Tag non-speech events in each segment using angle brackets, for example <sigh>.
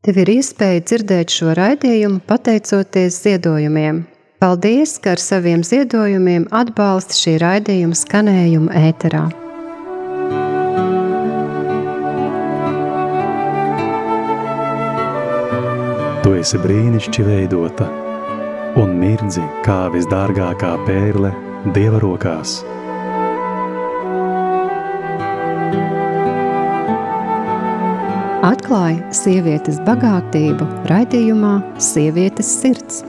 Tev ir iespēja dzirdēt šo raidījumu pateicoties ziedojumiem. Paldies, ka ar saviem ziedojumiem atbalsti šī raidījuma skanējumu ēterā. Tu esi brīnišķīgi veidota un mirdzi kā visdārgākā pērle Dieva rokās. Atklāja sievietes bagātību raidījumā Sievietes sirds.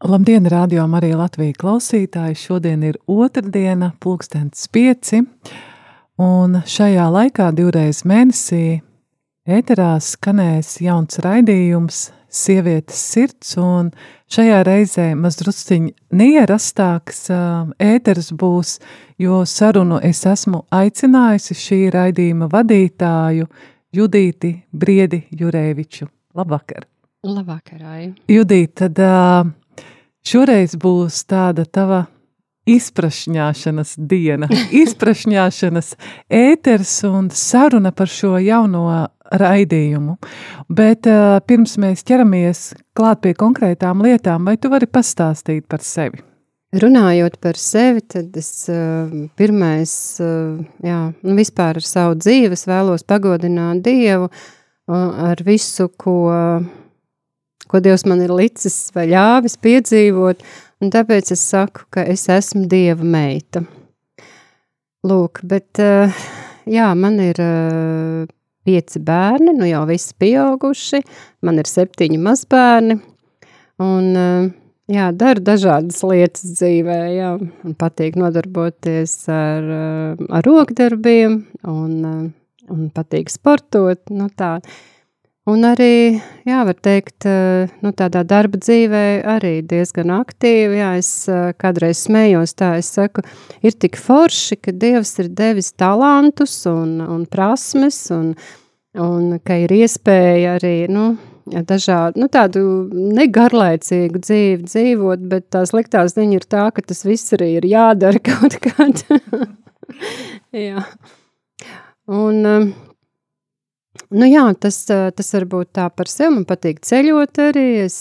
Labdien, radio Marija Latvija klausītāji! Šodien ir otrdiena, pulkstens pieci, un šajā laikā divreiz mēnesī Ēterā skanēs jauns raidījums, sievietes sirds, un šajā reizē mazdrusciņ neierastāks ēteris būs, jo sarunu es esmu aicinājusi šī raidījuma vadītāju Judīti Briedi Jurēviču. Labvakar! Labvakar, Ai! Judīt, tad šoreiz būs tāda tava izprašņāšanas diena, <laughs> izprašņāšanas ēters un saruna par šo jauno raidījumu. Bet uh, pirms mēs ķeramies klāt pie konkrētām lietām, vai tu vari pastāstīt par sevi? Runājot par sevi, tad es uh, pirmais, uh, jā, nu vispār ar savu dzīvi vēlos pagodināt Dievu ar visu, ko, ko Dievs man ir licis vai ļāvis piedzīvot, un tāpēc es saku, ka es esmu Dieva meita. Lūk, bet jā, man ir pieci bērni, nu jau visi pieauguši, man ir septiņi mazbērni, un eh, jā, daru dažādas lietas dzīvē, jā, man patīk nodarboties ar, eh, ar rokdarbiem, un, eh, un patīk sportot, nu tā, Un arī, jā, var teikt, nu, tādā darba dzīvē arī diezgan aktīvi. Jā, es kādreiz smējos tā, es saku, ir tik forši, ka Dievs ir devis talantus un, un prasmes un, un ka ir iespēja arī, nu, dažādu, nu, tādu negarlaicīgu dzīvi dzīvot, bet tā sliktā ziņa ir tā, ka tas viss arī ir jādara <laughs> kaut kad. <laughs> jā. Un, Nu jā, tas, tas varbūt tā par sevi. Man patīk ceļot arī. Es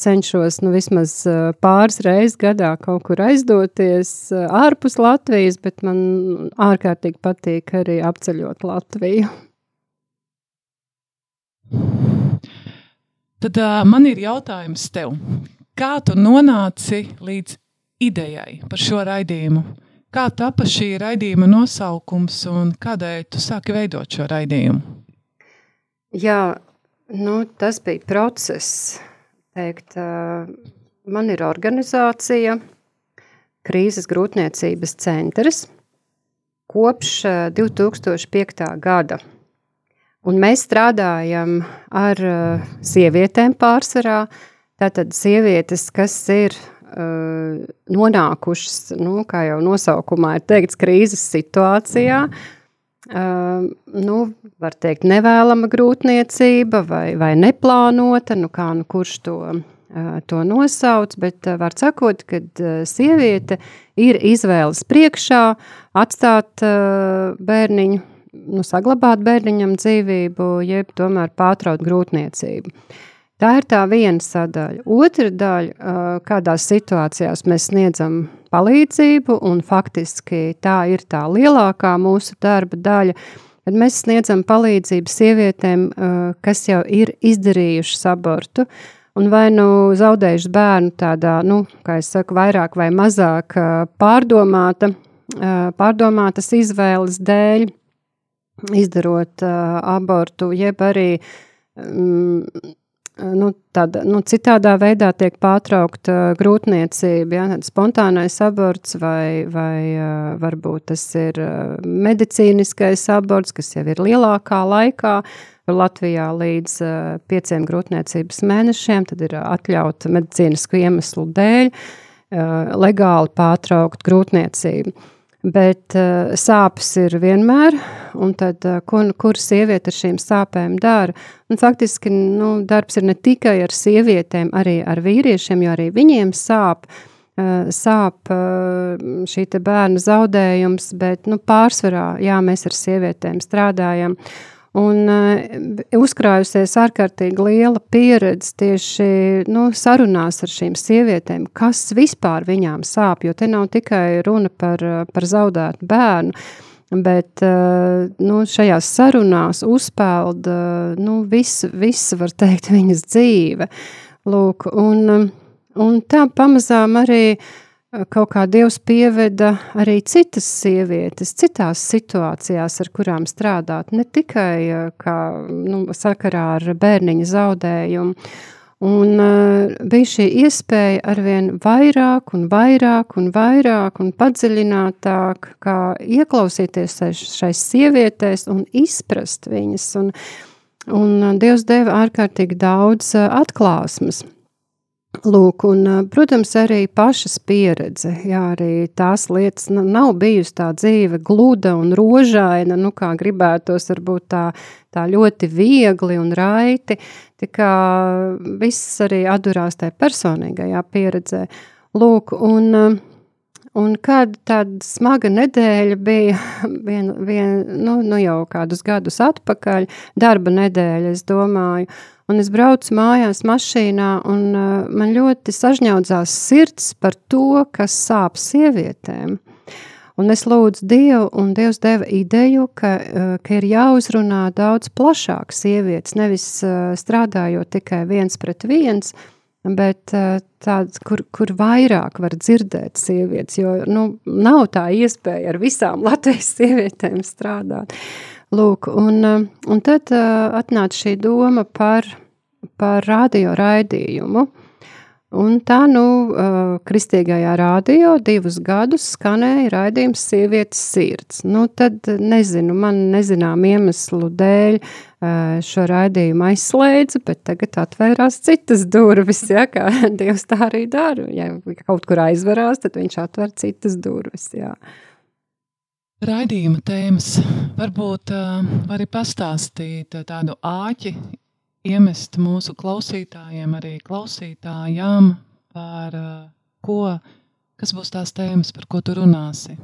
cenšos nu, vismaz pāris reizes gadā kaut kur aizdoties ārpus Latvijas, bet man ārkārtīgi patīk arī apceļot Latviju. Tad uh, man ir jautājums tev. Kā tu nonāci līdz idejai par šo raidījumu? Kā tapa šī raidījuma nosaukums un kādēļ tu sāki veidot šo raidījumu? Jā, nu, tas bija process. Teikt, man ir organizācija, krīzes grūtniecības centrs kopš 2005. gada. Un mēs strādājam ar sievietēm pārsvarā. Tātad sievietes, kas ir nonākušas, nu, kā jau nosaukumā ir teikts, krīzes situācijā, uh, nu, var teikt, nevēlama grūtniecība vai, vai neplānota, nu, kā nu kurš to, uh, to nosauc, bet uh, var sakot, ka uh, sieviete ir izvēles priekšā atstāt bērniņu nu, saglabāt bērniņam dzīvību, jeb tomēr pārtraukt grūtniecību. Tā ir tā viena sadaļa. Otra daļa, kādās situācijās mēs sniedzam palīdzību, un faktiski tā ir tā lielākā mūsu darba daļa, kad mēs sniedzam palīdzību sievietēm, kas jau ir izdarījušas abortu, un vai nu zaudējuši bērnu tādā, nu, kā es saku, vairāk vai mazāk pārdomāta, pārdomātas izvēles dēļ, izdarot abortu, jeb arī um, nu, tāda, nu, citādā veidā tiek pārtraukta uh, grūtniecība, ja, spontānais aborts vai, vai uh, varbūt tas ir uh, medicīniskais aborts, kas jau ir lielākā laikā. Latvijā līdz uh, pieciem grūtniecības mēnešiem, tad ir atļauta medicīnisku iemeslu dēļ uh, legāli pārtraukt grūtniecību. Bet uh, sāpes ir vienmēr, un tad, uh, ko, kur sieviete ar šīm sāpēm dara? Un faktiski nu, darbs ir ne tikai ar sievietēm, arī ar vīriešiem, jo arī viņiem sāp. Uh, sāp uh, šī bērna zaudējums, bet nu, pārsvarā jā, mēs ar sievietēm strādājam. Uh, Un uh, uzkrājusies ārkārtīgi liela pieredze tieši nu, sarunās ar šīm sievietēm, kas vispār viņām sāp. Jo te nav tikai runa par, par zaudētu bērnu, bet uh, nu, šajās sarunās uzpeld nu, viss, vis, var teikt, viņas dzīve. Lūk, un, un tā pamazām arī uh, kaut kā Dievs pieveda arī citas sievietes, citās situācijās, ar kurām strādāt, ne tikai kā, nu, sakarā ar bērniņa zaudējumu. Un uh, bija šī iespēja arvien vairāk un vairāk un vairāk un padziļinātāk, kā ieklausīties šais sievietēs un izprast viņas. Un, un Dievs deva ārkārtīgi daudz atklāsmes. Lūk, un, protams, arī pašas pieredze, jā, arī tās lietas nav bijusi tā dzīve gluda un rožaina, nu, kā gribētos varbūt tā, tā ļoti viegli un raiti, tikā viss arī atdurās tai personīgajā pieredzē. Lūk, un, un kāda tāda smaga nedēļa bija <laughs> vien, vien, nu, nu jau kādus gadus atpakaļ, darba nedēļa, es domāju, Un es braucu mājās mašīnā, un uh, man ļoti sažņaudzās sirds par to, kas sāp sievietēm. Un es lūdzu Dievu, un Dievs deva ideju, ka, uh, ka ir jāuzrunā daudz plašāk sievietes, nevis uh, strādājot tikai viens pret viens, bet tāds, kur, kur vairāk var dzirdēt sievietes, jo nu, nav tā iespēja ar visām Latvijas <laughs> sievietēm strādāt. Lūk, un, eh, un tad atnāca šī doma par, par radio raidījumu. Un tā nu kristīgajā rādio divus gadus skanēja raidījums sievietes sirds. Nu tad nezinu, man nezinām iemeslu dēļ šo raidījumu aizslēdza, bet tagad atvērās citas durvis, ja, kā <laughs> Dievs tā arī dara. Ja kaut kur aizverās, tad viņš atver citas durvis, jā. Raidījuma tēmas varbūt uh, arī pastāstīt tādu āķi, iemest mūsu klausītājiem, arī klausītājām par uh, ko, kas būs tās tēmas, par ko tu runāsi.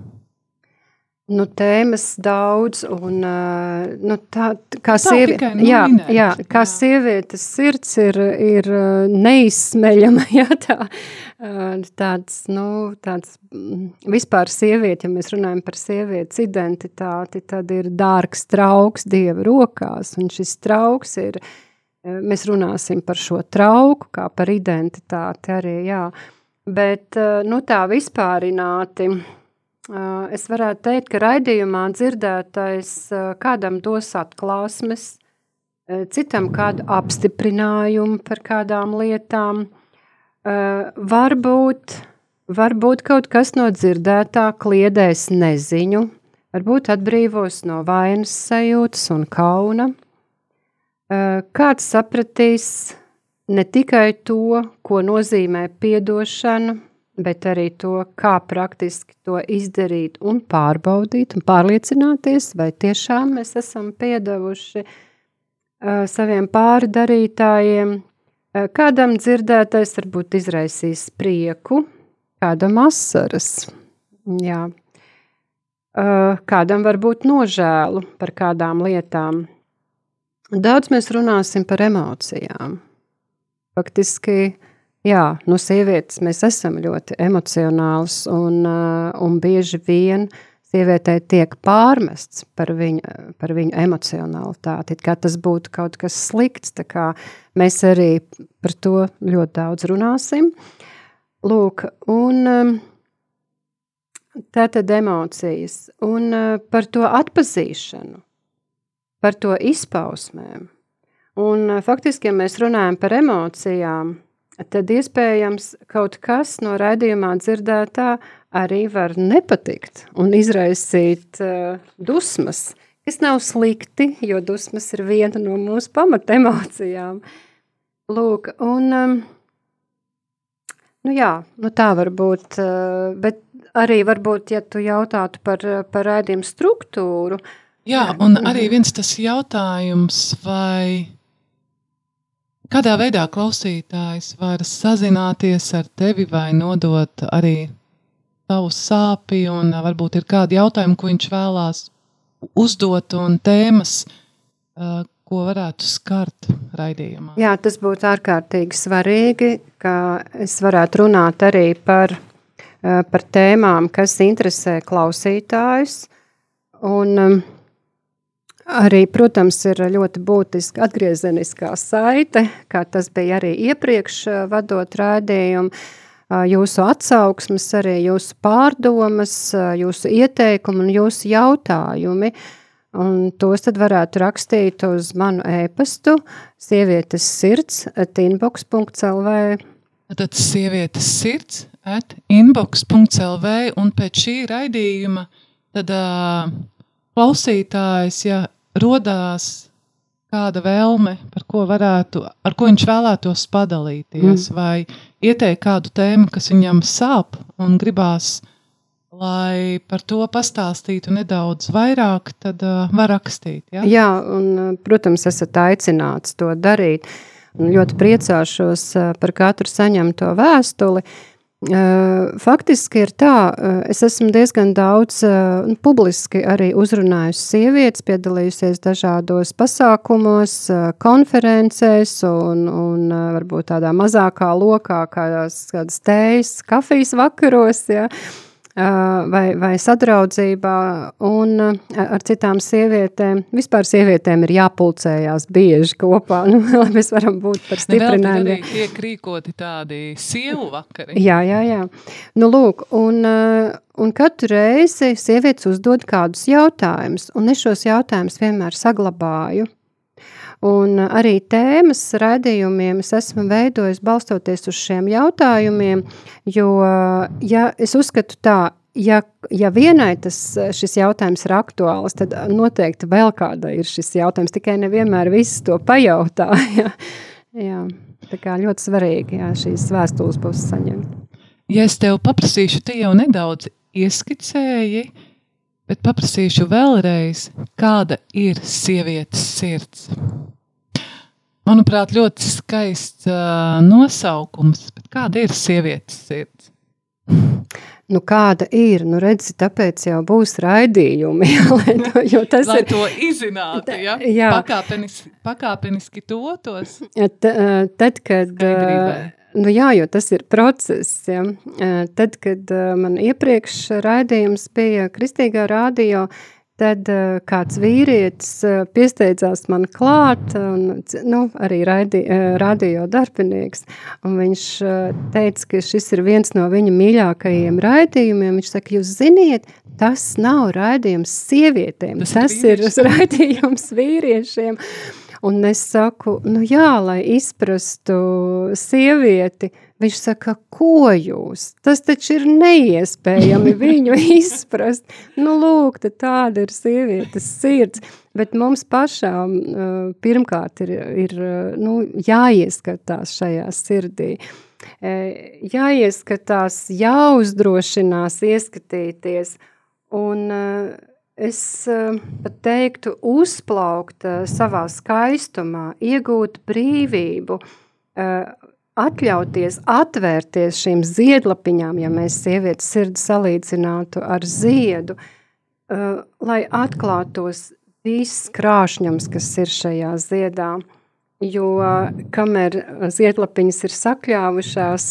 Nu, tēmas daudz, un nu, tā, kā, tā sieviete, jā, jā, kā jā. sievietes sirds ir, ir neizsmeļama, <laughs> jā, tā, tāds, nu, tāds mm, vispār sieviete, ja mēs runājam par sievietes identitāti, tad ir dārgs trauks Dieva rokās, un šis trauks ir, mēs runāsim par šo trauku, kā par identitāti arī, jā, bet, nu, tā vispārināti, Es varētu teikt, ka raidījumā dzirdētais kādam dos atklāsmes, citam kādu apstiprinājumu par kādām lietām. Varbūt, varbūt kaut kas no dzirdētā kliedēs neziņu, varbūt atbrīvos no vainas sajūtas un kauna. Kāds sapratīs ne tikai to, ko nozīmē piedošana, bet arī to, kā praktiski to izdarīt un pārbaudīt un pārliecināties, vai tiešām mēs esam piedevuši uh, saviem pārdarītājiem. Uh, kādam dzirdētais varbūt izraisīs prieku, kādam asaras, jā. Uh, kādam varbūt nožēlu par kādām lietām. Daudz mēs runāsim par emocijām. Faktiski Jā, nu, sievietes mēs esam ļoti emocionāls un, uh, un bieži vien sievietei tiek pārmests par viņu, par viņu emocionalitāti, kā tas būtu kaut kas slikts, tā kā mēs arī par to ļoti daudz runāsim. Lūk, un um, tātad emocijas, un uh, par to atpazīšanu, par to izpausmēm. Un uh, faktiski, ja mēs runājam par emocijām, tad iespējams kaut kas no raidījumā dzirdētā arī var nepatikt un izraisīt uh, dusmas, kas nav slikti, jo dusmas ir viena no mūsu pamata emocijām. Lūk, un um, Nu jā, nu tā var būt, bet arī varbūt, ja tu jautātu par, par raidījumu struktūru. Jā, un arī viens tas jautājums, vai kādā veidā klausītājs var sazināties ar tevi vai nodot arī savu sāpju, un varbūt ir kādi jautājumi, ko viņš vēlās uzdot, un tēmas, ko varētu skart raidījumā. Jā, tas būtu ārkārtīgi svarīgi, ka es varētu runāt arī par, eh, par tēmām, kas interesē klausītājus. Un um, arī, protams, ir ļoti būtiska atgriezeniskā saite, kā tas bija arī iepriekš eh, vadot raidījumu. Eh, jūsu atsauksmes, arī jūsu pārdomas, jūsu ieteikumi un jūsu jautājumi. Un tos tad varētu rakstīt uz manu e-pastu sievietes sirds at inbox.lv. Tad sievietes sirds at inbox.lv un pēc šī raidījuma tad uh, klausītājs, ja rodās kāda vēlme, par ko varētu, ar ko viņš vēlētos padalīties, mm. vai ieteikt kādu tēmu, kas viņam sāp un gribās uh, lai par to pastāstītu nedaudz vairāk, tad uh, var rakstīt. Ja? Jā, un, protams, esat aicināts to darīt. Un ļoti priecāšos par katru saņemto vēstuli. Faktiski ir tā, es esmu diezgan daudz nu, publiski arī uzrunājusi sievietes, piedalījusies dažādos pasākumos, konferencēs un, un varbūt tādā mazākā lokā, kādās, kādas tējas, kafijas vakaros. Ja vai, vai sadraudzībā un ar citām sievietēm. Vispār sievietēm ir jāpulcējās bieži kopā, <laughs> nu, lai mēs varam būt par stiprinājumu. Arī tiek rīkoti tādi sievu vakari. Jā, jā, jā. Nu, lūk, un, un katru reizi sievietes uzdod kādus jautājumus, un es šos jautājumus vienmēr saglabāju. Un arī tēmas raidījumiem es esmu veidojis balstoties uz šiem jautājumiem, jo ja es uzskatu tā, ja, ja vienai tas, šis jautājums ir aktuāls, tad noteikti vēl kādai ir šis jautājums, tikai nevienmēr viss to pajautā. <laughs> Ja? Jā, tā kā ļoti svarīgi, ja šīs vēstules būs saņemt. Ja es tev paprasīšu, tu jau nedaudz ieskicēji, bet paprasīšu vēlreiz, kāda ir sievietes sirds. Manuprāt, ļoti skaists uh, nosaukums, bet kāda ir sievietes sirds? Nu, kāda ir? Nu, redzi, tāpēc jau būs raidījumi. <laughs> lai to, jo tas lai ir to izzinātu, ja? Jā. Pakāpeniski, pakāpeniski totos. T, tad, kad... Nu jā, jo tas ir process. Ja. Tad, kad man iepriekš raidījums bija Kristīgā rādio, tad kāds vīrietis piesteidzās man klāt, un, nu, arī raidi, radio darbinieks, un viņš teica, ka šis ir viens no viņa mīļākajiem raidījumiem. Viņš saka, jūs ziniet, tas nav raidījums sievietēm, tas, tas ir, ir raidījums vīriešiem. Un es saku, nu jā, lai izprastu sievieti, viņš saka, ko jūs? Tas taču ir neiespējami <laughs> viņu izprast. Nu lūk, tāda ir sievietes sirds, bet mums pašām pirmkārt ir, ir nu, jāieskatās šajā sirdī. Jāieskatās, jāuzdrošinās ieskatīties un es uh, pat teiktu, uzplaukt uh, savā skaistumā, iegūt brīvību, uh, atļauties, atvērties šīm ziedlapiņām, ja mēs sievietes sirdi salīdzinātu ar ziedu, lai atklātos viss krāšņums, kas ir šajā ziedā. Jo kamēr ziedlapiņas ir sakļāvušās,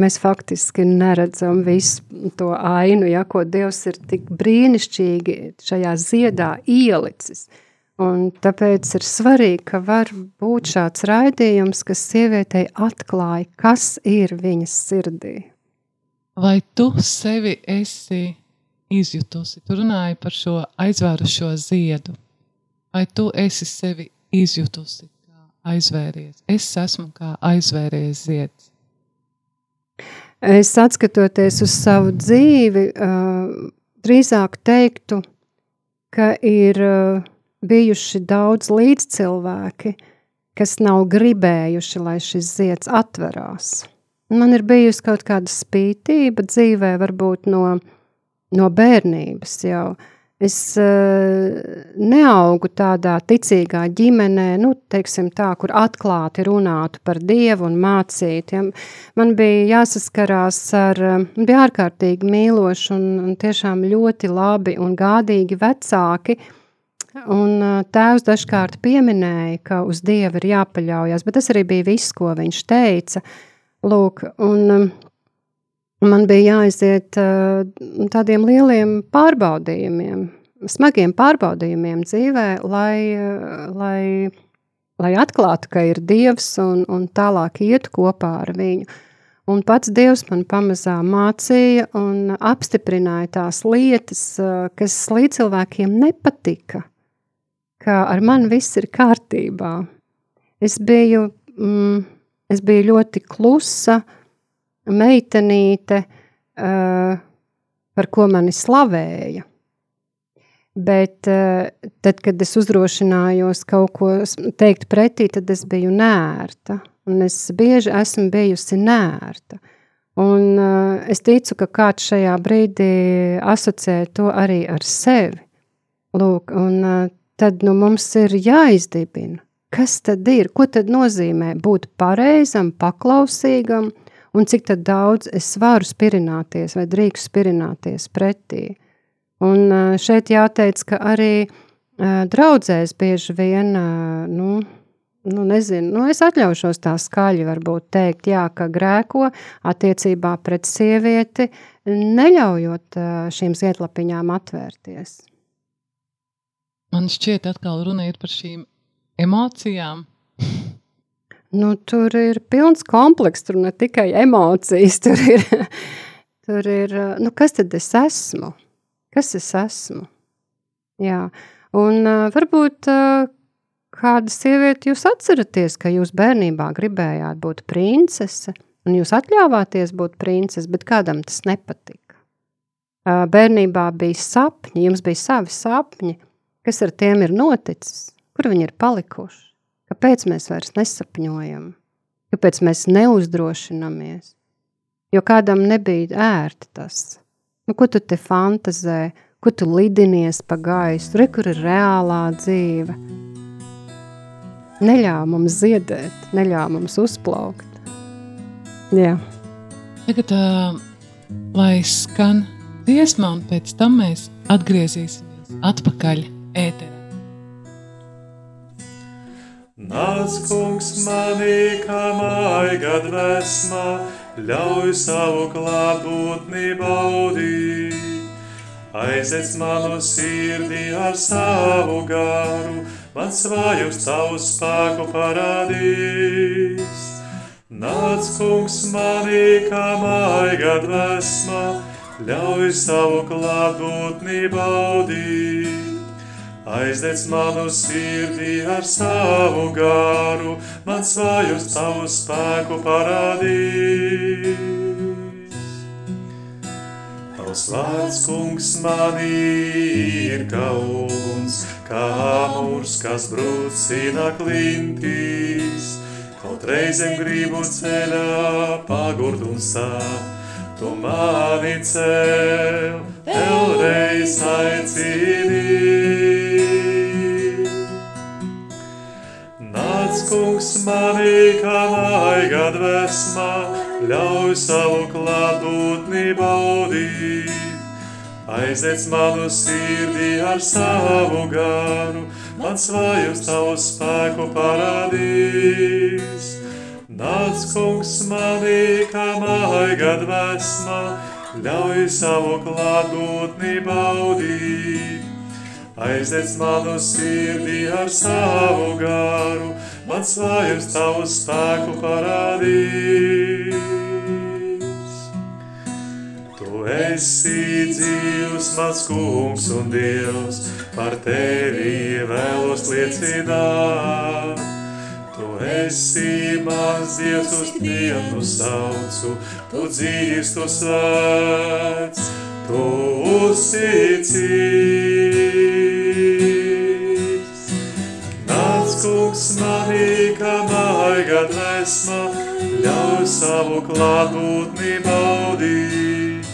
mēs faktiski neredzam visu to ainu, ja, ko Dievs ir tik brīnišķīgi šajā ziedā ielicis. Un tāpēc ir svarīgi, ka var būt šāds raidījums, kas sievietei atklāja, kas ir viņas sirdī. Vai tu sevi esi izjutusi? Tu runāji par šo aizvērušo ziedu. Vai tu esi sevi izjutusi? Aizvēries. Es esmu kā aizvēries zieds. Es atskatoties uz savu dzīvi, drīzāk teiktu, ka ir bijuši daudz līdzcilvēki, kas nav gribējuši, lai šis zieds atverās. Man ir bijusi kaut kāda spītība dzīvē, varbūt no, no bērnības jau. Es uh, neaugu tādā ticīgā ģimenē, nu, teiksim tā, kur atklāti runātu par Dievu un mācītu. Ja. Man bija jāsaskarās ar, man bija ārkārtīgi mīloši un, un tiešām ļoti labi un gādīgi vecāki, uh, Un tēvs dažkārt pieminēja, ka uz Dievu ir jāpaļaujas, bet tas arī bija viss, ko viņš teica. Lūk, un man bija jāiziet tādiem lieliem pārbaudījumiem, smagiem pārbaudījumiem dzīvē, lai, lai, lai atklātu, ka ir Dievs un, un tālāk ietu kopā ar viņu. Un pats Dievs man pamazām mācīja un apstiprināja tās lietas, kas līdz cilvēkiem nepatika ka ar mani viss ir kārtībā. Es biju, mm, es biju ļoti klusa meitenīte, uh, par ko mani slavēja. Bet uh, tad, kad es uzdrošinājos kaut ko teikt pretī, tad es biju nērta. Un es bieži esmu bijusi nērta. Un uh, es ticu, ka kāds šajā brīdī asociē to arī ar sevi. Lūk, un uh, tad nu, mums ir jāizdibina, kas tad ir, ko tad nozīmē būt pareizam, paklausīgam, un cik daudz es varu spirināties vai drīkstu spirināties pretī. Un šeit jāteic, ka arī draudzēs bieži vien, nu, nu, nezinu, nu, es atļaušos tā skaļi varbūt teikt, jā, ka grēko attiecībā pret sievieti, neļaujot šīm zietlapiņām atvērties. Man šķiet, atkal runājot par šīm emocijām. Nu, tur ir pilns komplekss, tur ne tikai emocijas, <laughs> tur ir, tur ir nu, kas tad es esmu? Kas es esmu? Jā, un uh, varbūt uh, kāda sieviete jūs atceraties, ka jūs bērnībā gribējāt būt princese, un jūs atļāvāties būt princese, bet kādam tas nepatika. Uh, bērnībā bija sapņi, jums bija savi sapņi, Kas ar tiem ir noticis? Kur viņi ir palikuši? Kāpēc mēs vairs nesapņojam? Kāpēc mēs neuzdrošinamies? Jo kādam nebija ērti tas. Nu, ko tu te fantazē, ko tu lidinies pa gaisu, re, kur ir reālā dzīve? Neļāva mums ziedēt, neļāva mums uzplaukt. Jā. Tagad, uh, lai skan dziesma, un pēc tam mēs atgriezīsimies atpakaļ ēterā. Nāc, kungs, manī kā maiga dvēsmā, ļauj savu klātbūtni baudīt. Aizec manu sirdī ar savu garu, man svājus tavu spēku parādīs. Nāc, kungs, manī kā maiga dvēsmā, ļauj savu klātbūtni baudīt. Aizdedz manu sirdī ar savu garu, man svājus tavu spēku parādīs. Tavs vārds, kungs, manī ir kā uguns, kā amurs, kas brūcina klintīs. Kaut reizēm gribu ceļā pagurt un sāp, tu mani cēl, vēlreiz aicini. kungs manī kā maiga dvēsmā, ļauj savu klātbūtni baudīt. Aizdec manu sirdī ar savu garu, man svājus tavu spēku parādīs. Nāc, kungs, manī kā maiga dvēsmā, ļauj savu klātbūtni baudīt. Aizdec manu sirdī ar savu garu, man svājums tavu spēku parādīs. Tu esi dzīvs, mans kungs un dievs, par tevi vēlos liecināt. Tu esi mans dievs, uz dienu saucu, tu dzīvs, tu svēts, tu uzticīgs. Dvēsma, ļauj savu klātbūtni baudīt.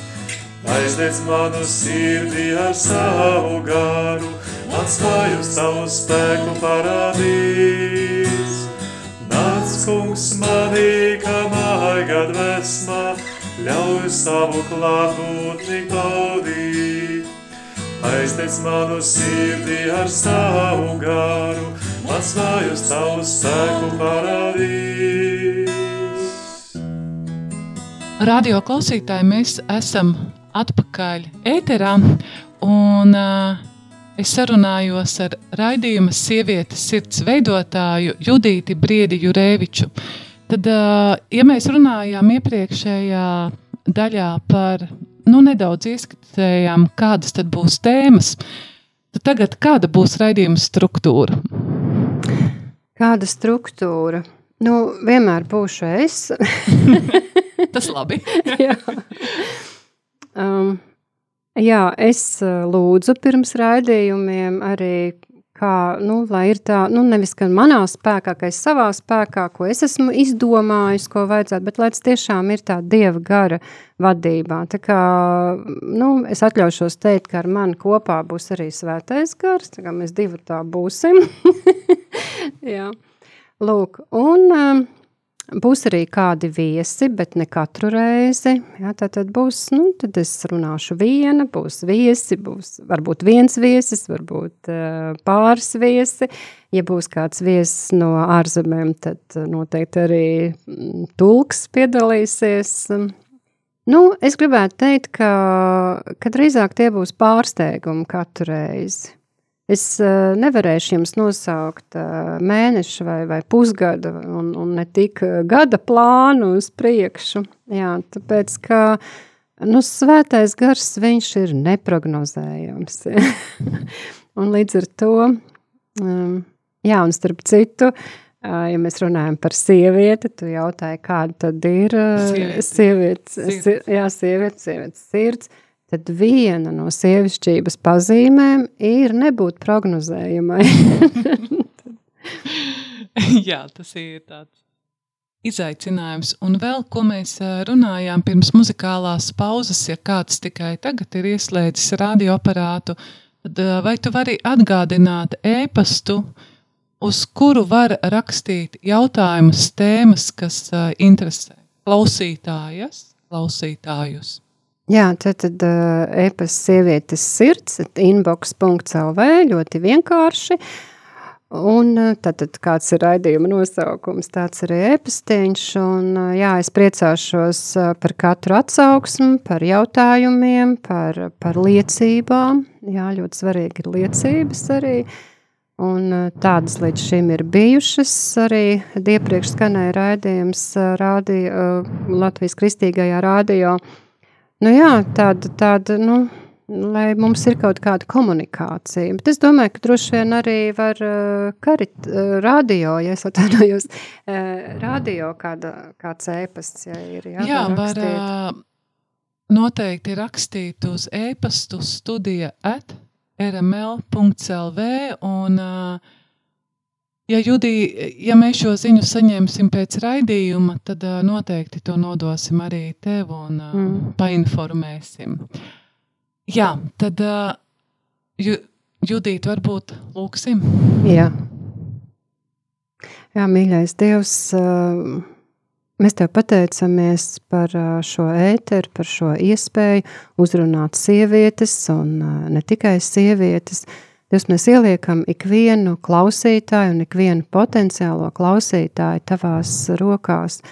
Aizdedz manu sirdī ar savu garu, man spēju savu spēku parādīs. Nāc, kungs, manī, kā maiga dvēsmā, ļauj savu klātbūtni baudīt. Aizdedz manu sirdī ar savu garu, man spēju savu spēku parādīs. Radio klausītāji, mēs esam atpakaļ ēterā, un uh, es sarunājos ar raidījuma sievietes sirds veidotāju Judīti Briedi Jurēviču. Tad, uh, ja mēs runājām iepriekšējā daļā par, nu, nedaudz ieskatījām, kādas tad būs tēmas, tad tagad kāda būs raidījuma struktūra? Kāda struktūra? Nu, vienmēr būšu es. <laughs> Tas labi. <laughs> jā. Um, jā, es uh, lūdzu pirms raidījumiem arī, kā, nu, lai ir tā, nu, nevis gan manā spēkā, ka es savā spēkā, ko es esmu izdomājis, ko vajadzētu, bet lai tas tiešām ir tā dieva gara vadībā. Tā kā, nu, es atļaušos teikt, ka ar mani kopā būs arī svētais gars, tā kā mēs divi tā būsim. <laughs> jā. Lūk, un um, būs arī kādi viesi, bet ne katru reizi. Jā, tad, tad būs, nu, tad es runāšu viena, būs viesi, būs varbūt viens viesis, varbūt uh, pāris viesi. Ja būs kāds viesis no ārzemēm, tad noteikti arī mm, tulks piedalīsies. Nu, es gribētu teikt, ka, ka drīzāk tie būs pārsteigumi katru reizi. Es uh, nevarēšu jums nosaukt uh, mēnešu vai, vai pusgada, un, un ne tik gada plānu uz priekšu. Jā, tāpēc, ka nu, svētais gars viņš ir neprognozējams. <laughs> un līdz ar to, um, jā, un starp citu, uh, ja mēs runājam par sievieti, tu jautāji, kāda tad ir uh, sievietes, sievietes, sirds. jā, sievietes, sievietes sirds tad viena no sievišķības pazīmēm ir nebūt prognozējumai. <laughs> Jā, tas ir tāds izaicinājums. Un vēl, ko mēs runājām pirms muzikālās pauzes, ja kāds tikai tagad ir ieslēdzis radioaparātu, tad vai tu vari atgādināt ēpastu, uz kuru var rakstīt jautājumus, tēmas, kas interesē klausītājas, klausītājus? Jā, tad, tad e-pasta sievietes sirds, inbox.lv, ļoti vienkārši. Un tad, tad kāds ir raidījuma nosaukums, tāds arī e-pastiņš. Un, jā, es priecāšos par katru atsauksmu, par jautājumiem, par, par liecībām. Jā, ļoti svarīgi ir liecības arī. Un tādas līdz šim ir bijušas. Arī iepriekš skanēja raidījums rādi, Latvijas kristīgajā rādio. Nu jā, tāda, tāda, nu, lai mums ir kaut kāda komunikācija. Bet es domāju, ka droši vien arī var uh, karit, uh, radio, ja es atvainojos, uh, radio kāda, kāds ēpasts, ja ir. Jā, jā var noteikti rakstīt uz ēpastu studija at rml.lv un uh, Ja, Judī, ja mēs šo ziņu saņemsim pēc raidījuma, tad noteikti to nodosim arī tev un mm. painformēsim. Jā, tad ju, Judīt, varbūt lūksim. Jā. Jā, mīļais Dievs, mēs Tev pateicamies par šo ēteru, par šo iespēju uzrunāt sievietes un ne tikai sievietes, uh, Jūs mēs ieliekam ikvienu klausītāju un ikvienu potenciālo klausītāju tavās rokās.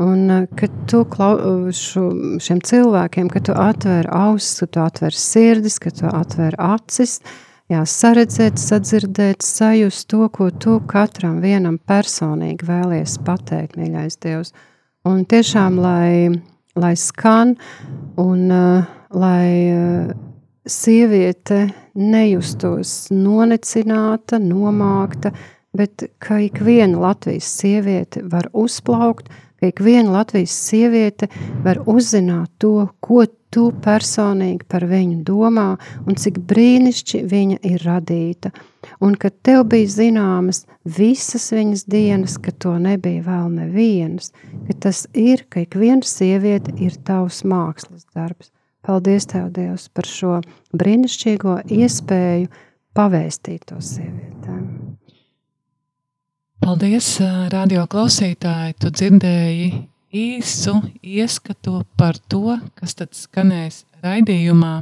Un eh, kad tu klau, šo, šiem cilvēkiem, kad tu atver ausis, kad tu atver sirdis, kad tu atver acis, jā, saredzēt, sadzirdēt, sajust to, ko tu katram vienam personīgi vēlies pateikt, mīļais Dievs. Un tiešām, lai, lai skan un uh, lai uh, sieviete nejustos nonecināta, nomākta, bet ka ik viena Latvijas sieviete var uzplaukt ka ik viena Latvijas sieviete var uzzināt to, ko tu personīgi par viņu domā un cik brīnišķi viņa ir radīta. Un ka tev bija zināmas visas viņas dienas, ka to nebija vēl nevienas, ka tas ir, ka ik viena sieviete ir tavs mākslas darbs. Paldies Tev, Dievs, par šo brīnišķīgo iespēju pavēstīt to sievietēm. Paldies, radio klausītāji! Tu dzirdēji īsu ieskatu par to, kas tad skanēs raidījumā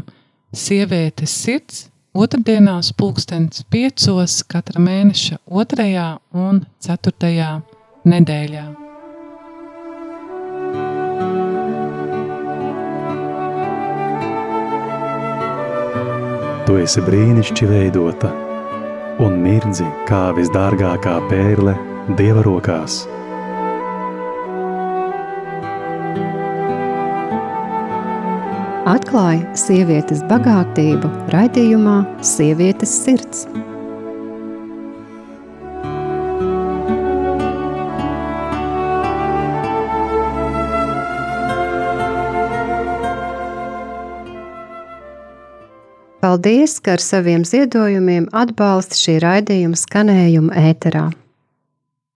Sievietes sirds otrdienās pulkstens piecos katra mēneša otrajā un ceturtajā nedēļā. Tu esi brīnišķīgi veidota un mirdzi kā visdārgākā pērle Dieva rokās. Atklāja sievietes bagātību raidījumā Sievietes sirds. Paldies, ka ar saviem ziedojumiem atbalsta šī raidījuma skanējumu ēterā.